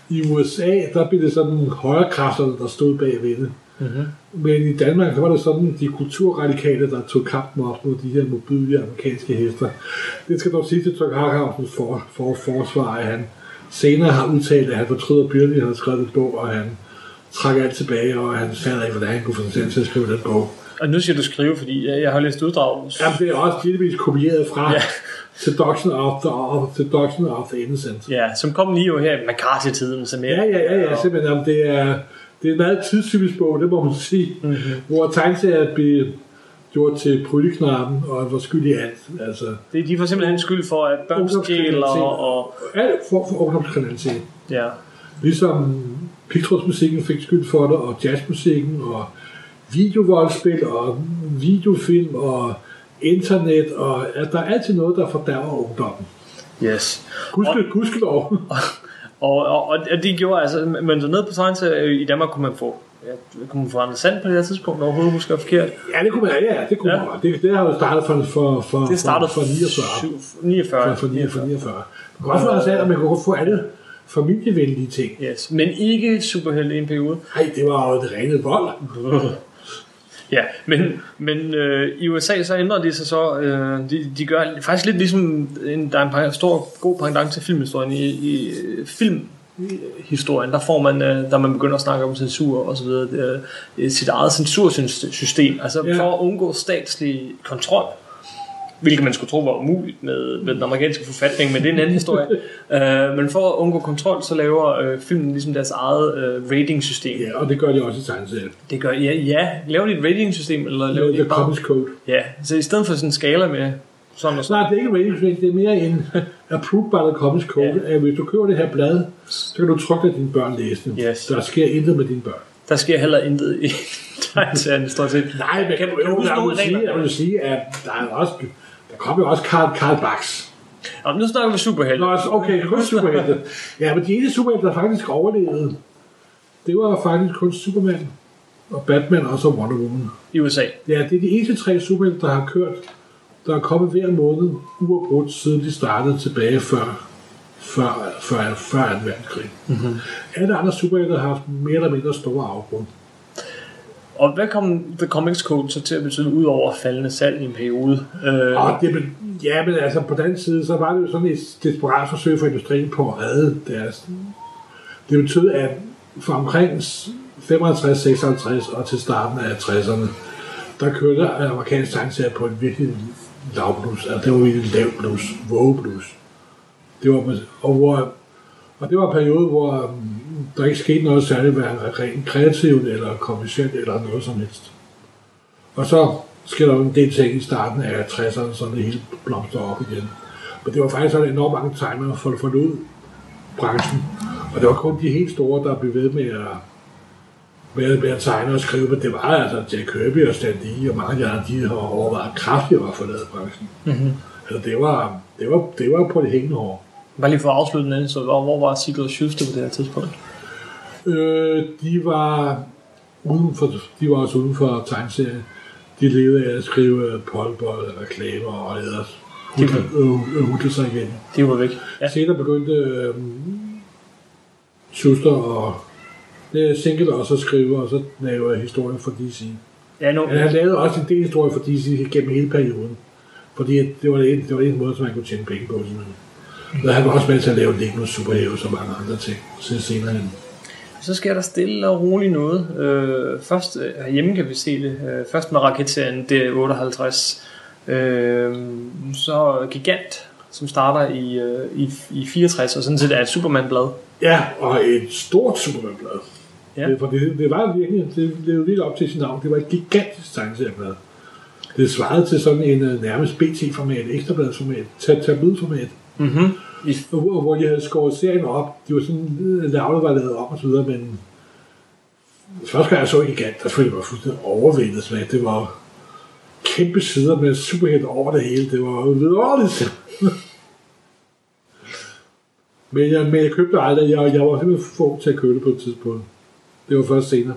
i USA, der blev det sådan højre kræfterne, der stod bag ved det. Mhm. Men i Danmark, så var det sådan de kulturradikale, der tog kampen op mod de her modbydelige amerikanske hester. Det skal dog sige til Chuck Hackhausens for, for, forsvar, at han senere har udtalt, at han fortryder byrden, at han har skrevet en bog, og han trækker alt tilbage, og han fatter ikke, hvordan han kunne få sig selv til at skrive den bog. Og nu siger du skrive, fordi jeg, jeg har læst uddrag. Jamen, det er også givetvis kopieret fra Ja. ja. Seduction of the, of, Seduction of the Innocent. Ja, som kom lige jo her i McCarthy-tiden. Som Ja, ja, ja, ja, simpelthen. Jamen, det er, det er en meget tidstypisk bog, det må man sige. Mhm. Mm-hmm. Hvor tegneserier blev gjort til prydeknappen, og var skyld i alt. Altså, Det, de får simpelthen skyld for, at børn stjæler og... alt for, for ungdomskriminalitet. Ja. Ligesom pigtrådsmusikken fik skyld for det, og jazzmusikken, og videovoldspil, og videofilm, og internet, og at der er altid noget, der fordærver ungdommen. Yes. Gudske, gudskelov. Og, og, og det gjorde altså, men så ned på tegneserier i Danmark kunne man få, ja, kunne man få Anders Sand på det her tidspunkt, overhovedet husker jeg forkert. Ja, det kunne man, ja, det kunne Ja. man. Det, det har jo startet for, for, for, Det startede for, for 49. syv- 49. For, for, 49. for 49. Man kunne også få Anders at man kunne godt få alle familievenlige ting. Yes, men ikke superhelte i en periode. Nej, det var jo det rene vold. Ja, men, men øh, i USA så ændrer de sig så, øh, de, de gør faktisk lidt ligesom, en, der er en stor god pendant til filmhistorien. I, i øh, filmhistorien, der får man, øh, der man begynder at snakke om censur og så videre, er sit eget censursystem, altså Ja. for at undgå statslig kontrol, hvilket man skulle tro var umuligt med, med den amerikanske forfatning, men det er en anden historie. øh, men for at undgå kontrol, så laver øh, filmen ligesom deres eget øh, ratingsystem. Ja, og det gør de også i tegneserien. Det gør, ja, ja, laver de et ratingsystem, eller laver de The bare... Code. Ja, så i stedet for sådan en skala med sådan og sådan. Nej, det er ikke rating system, det er mere en approved by the Comics Code. Ja. Ja. Hvis du køber det her blad, så kan du trykke, at dine børn læse det. Yes. Der sker intet med dine børn. Der sker heller intet i tegneserien, stort set. Nej, men kan, du jo, jeg vil sige, at der er også, der kommer jo også Karl, Karl Bax. Nå, men nu snakker vi superhelte. Nå, okay, kun superhelte. Ja, men de eneste superhelte, der faktisk overlevede, det var faktisk kun Superman og Batman og så Wonder Woman. I USA. Ja, det er de eneste tre superhelte, der har kørt, der er kommet hver måned uafbrudt, siden de startede tilbage før, før, før, før 2. verdenskrig. Mm-hmm. Alle andre superhelte har haft mere eller mindre store afbrud. Og hvad kom The Comics Code så til at betyde, ud over faldende salg i en periode? Øh, Og det, ja, men altså på den side, så var det jo sådan et desperat forsøg for industrien på at redde deres, Det betød, at fra omkring 55-56 og til starten af 60'erne, der kørte amerikansk tegneserie på en virkelig lav blus. Altså, det var virkelig lav blus. Vågeblus. Det var, og, hvor, og det var en periode, hvor um, der ikke skete noget særligt hverken rent kreativt eller kommercielt eller noget som helst. Og så sker der en del ting i starten af 60'erne, så det hele blomster op igen. Men det var faktisk sådan enormt mange timer for at forlod branchen. Og det var kun de helt store, der blev ved med at, med, med at tegne og skrive, men det var altså Jack Kirby og Stan Lee, og mange af de andre, de har overvejet kraftigt at forlade branchen. Mm-hmm. Altså det var, det var, det var på det hængende hår. Bare lige for at afslutte den, så hvor, hvor var Sigurd Schuster på det her tidspunkt? Øh, de var uden for, de var også uden for tegneserien. De levede af at skrive polbold, reklamer og ellers hudte sig igen. De var væk. Ja. Senere begyndte øh, Schuster og det single også at skrive, og så lave historier for DC. Ja, nu. Han lavede også en del historier for DC gennem hele perioden. Fordi det var en, det var en måde, som man kunne tjene penge på. Simpelthen. Så han var også med til at lave Lego Superhero og mange andre ting så senere hen. Så sker der stille og roligt noget. Øh, først øh, herhjemme kan vi se det. Øh, først med raketserien D58. Øh, så Gigant, som starter i, øh, i, i 64, og sådan set er et Superman-blad. Ja, og et stort Superman-blad. Ja. Det, for det, det var virkelig, det levede lidt op til sin navn. Det var et gigantisk tegneserieblad. Det svarede til sådan en uh, nærmest BT-format, ekstrabladsformat, tabloidformat. Mm-hmm. I, Hvor, hvor de havde skåret serien op. De var sådan, øh, lavlet var lavet om og så videre, men første gang jeg så Gigant, der følte jeg mig fuldstændig overvældet. Så det var kæmpe sider med superhelt over det hele. Det var vidunderligt. men, jeg, men jeg købte aldrig. Jeg, jeg var simpelthen få til at købe det på et tidspunkt. Det var først senere.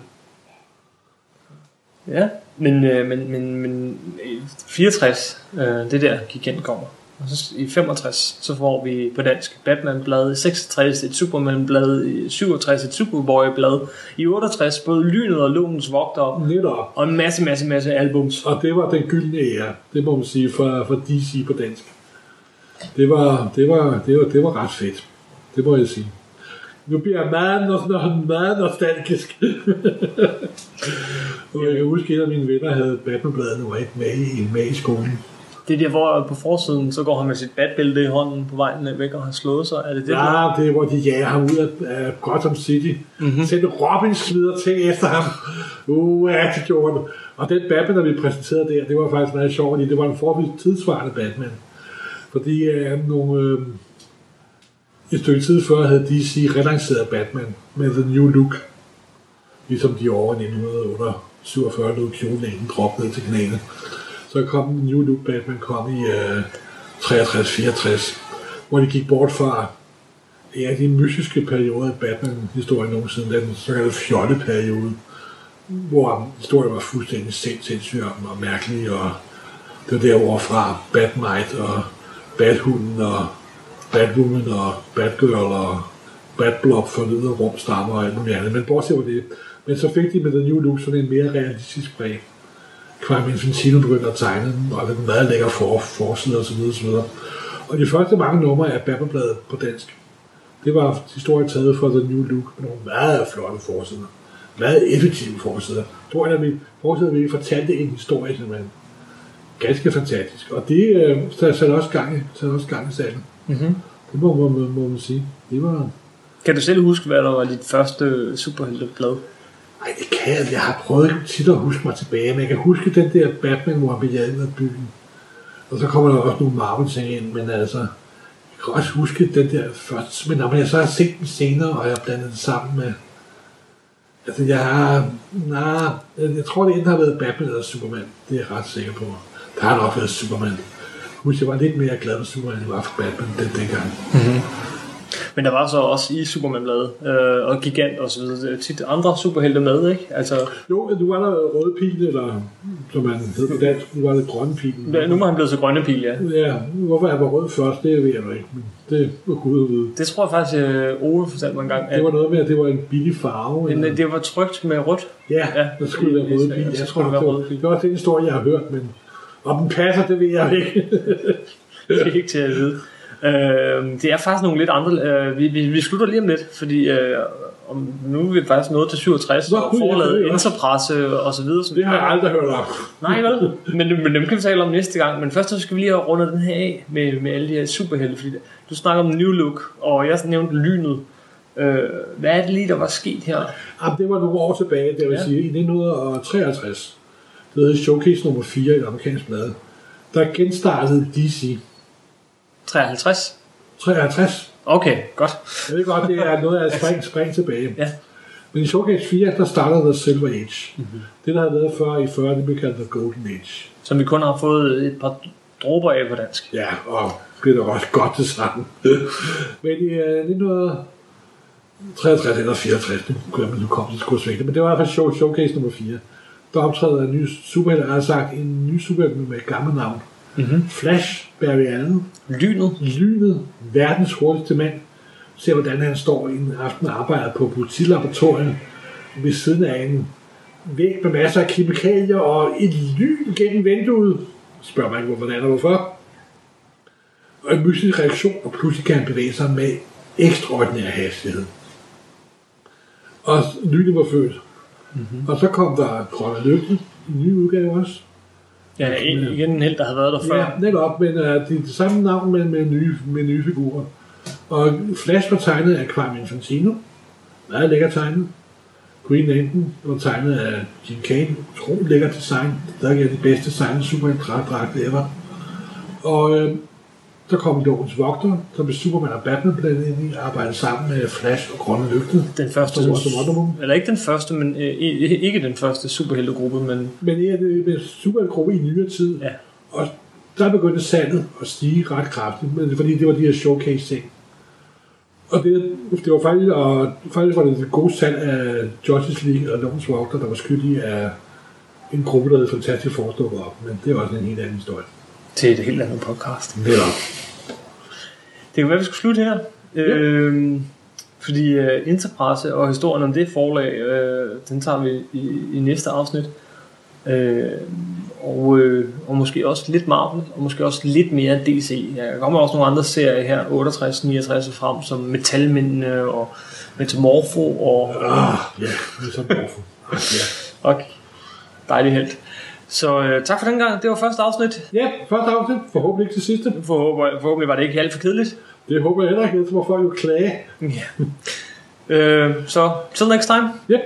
ja, men, øh, men, men, men i 64, øh, det der Gigant kommer. Og så i 65, så får vi på dansk Batman-blad, i 66 et Superman-blad, i 67 et Superboy-blad, i 68 både Lynet og Lovens Vogter, Netop. og en masse, masse, masse albums. Og det var den gyldne ære, det må man sige, for, for DC på dansk. Det var, det, var, det, var, det var ret fedt. Det må jeg sige. Nu bliver jeg meget, meget, meget nostalgisk. og jeg kan huske, at en af mine venner havde Batman-bladet med i, med i skolen. Det er der, hvor på forsiden, så går han med sit batbælte i hånden på vejen væk og har slået sig. Er det det? Ja, det er, hvor de jager ham ud af, af Gotham City. Mm-hmm. Sendte Robin smider ting efter ham. Uh, ja, det gjorde det. Og den Batman, der vi præsenterede der, det var faktisk meget sjovt, fordi det var en forholdsvis tidsvarende Batman. Fordi øh, nogle, øh, et stykke tid før havde DC relanceret Batman med The New Look. Ligesom de over 1947 lod kjolen droppe ned til knæene. Så kom New Look Batman kom i øh, 63-64, hvor de gik bort fra ja, de mystiske perioder i Batman-historien nogensinde, den såkaldte fjolleperiode, hvor historien var fuldstændig sindssyg og mærkelig, og det var der, fra Batmite og Bathunden og Batwoman og Batgirl og Batblob for videre rum stammer og alt muligt andet. Men bortset fra det. Men så fik de med The New Look sådan en mere realistisk præg. Crime Infantino begyndte at tegne den, og den meget lækker for, forside og så videre, så videre. Og de første mange numre af Batman-bladet på dansk, det var historie taget fra The New Look med nogle meget flotte forsider. Meget effektive forsider. Tror jeg, at vi forsider, vi fortalte en historie, som er ganske fantastisk. Og det øh, satte også gang satte også gang i sagen. Mm-hmm. Det må, må, må man sige. Det var... Kan du selv huske, hvad der var dit første superhelteblad? Nej, det kan jeg. Jeg har prøvet tit at huske mig tilbage, men jeg kan huske den der Batman, hvor han bliver jaget af byen. Og så kommer der også nogle Marvel-ting ind, men altså, jeg kan også huske den der først. Men når jeg så har set den senere, og jeg har blandet den sammen med... Altså, jeg har... Nej, jeg tror, det enten har været Batman eller Superman. Det er jeg ret sikker på. Der har nok været Superman. Jeg husker, jeg var lidt mere glad for Superman, end jeg var for Batman den dengang. Mm-hmm. Men der var så også i Superman-bladet, øh, og Gigant og så videre, tit andre superhelte med, ikke? Altså, Jo, nu var der røde pil, eller som man hedder på dansk, nu var det grønne pil. ja, nu må han blevet så grønne pil, ja. Ja, hvorfor jeg var rød først, det ved jeg ikke, men det var Gud at vide. Det tror jeg faktisk, øh, Ove fortalte mig en gang. At Det var noget med, at det var en billig farve. eller- det var trygt med rødt. Ja, ja, der skulle være røde pil. Jeg skulle tror, det var, røde pil. det var også den historie, jeg har hørt, men om den passer, det ved jeg ikke. Det er ikke til at vide. Øh, det er faktisk nogle lidt andre... Øh, vi, vi, vi slutter lige om lidt, fordi øh, om, nu er vi faktisk nået til 67, Nå, og gud, ja, forlaget det jo Interpresse og så videre. Som Det har jeg aldrig hørt om. Nej, vel? Men, men dem kan vi tale om næste gang. Men først så skal vi lige have rundet den her af med, med alle de her superhelte. Fordi du snakker om New Look, og jeg nævnte lynet. Øh, hvad er det lige, der var sket her? Jamen, det var nogle år tilbage, det vil Ja. sige i 1953. Det hedder Showcase nummer 4 i det amerikanske blad. Der genstartede DC. 53? 53. Okay, godt. Jeg ved godt, det er noget af et spring, spring tilbage. Ja. Men i Showcase 4, der startede The Silver Age. Mm-hmm. Det, der havde været før i 40, det blev kaldt The Golden Age. Som vi kun har fået et par dråber af på dansk. Ja, og det er da også godt det sammen. Men i uh, 1963 eller 64, nu nu kom det sgu svægt, men det var i hvert fald show, showcase nummer 4. Der optræder en ny superhelt, jeg har sagt en ny superhelt med et gammelt navn. Mm-hmm. Flash Barry Allen, Lynet. lynet, verdens hurtigste mand, ser hvordan han står en aften og arbejder på politilaboratoriet ved siden af en væg med masser af kemikalier og et lyn gennem vinduet. Spørg mig ikke, hvordan og hvorfor. Og en mystisk reaktion, og pludselig kan han bevæge sig med ekstraordinær hastighed. Og lynet var født. Mm-hmm. Og så kom der Grønne Lygte, en ny udgave også. Ja, en- igen en held, der havde været der før. Ja, netop, men uh, det er det samme navn, men med nye, med nye figurer. Og Flash var tegnet af Kwame Infantino. Meget lækker tegnet. Green Lantern var tegnet af Jim Kane. Utroligt lækker design. Der er de bedste designet superheltdragter ever. Og øh, så kom Lovens Vogter, som blev Superman og Batman blandet ind i, arbejdede sammen med Flash og Grønne Lygte. Den første, Som Wonder Woman. eller ikke den første, men øh, ikke den første superheltegruppe, men Men det er det med superheltgruppe i nyere tid. Ja. Og der begyndte salget at stige ret kraftigt, men fordi det var de her showcase ting. Og det, det var faktisk, og faktisk var det det gode salg af Justice League og Lovens Walker, der var skyldige af en gruppe, der hed Fantastic Four op. Men det var også en helt anden historie. Til et helt andet podcast. Netop. Det kan være, vi skal slutte her. Ja. Øhm, fordi uh, Interpresse og historien om det forlag, øh, den tager vi i, i næste afsnit. Øh, og, øh, og måske også lidt Marvel, og måske også lidt mere DC. Ja, der kommer også nogle andre serier her, 68, 69 og frem, som Metalmændene og Metamorpho og, Ah, ja, det er sådan morfo. Ah, ja. og dejlig helt. Så øh, tak for den gang. Det var første afsnit. ja, første afsnit. Forhåbentlig ikke til sidste. Forhåbentlig, forhåbentlig var det ikke alt for kedeligt. Det håber jeg heller ikke, ellers må folk jo klage. Øh, så, till next time. Ja.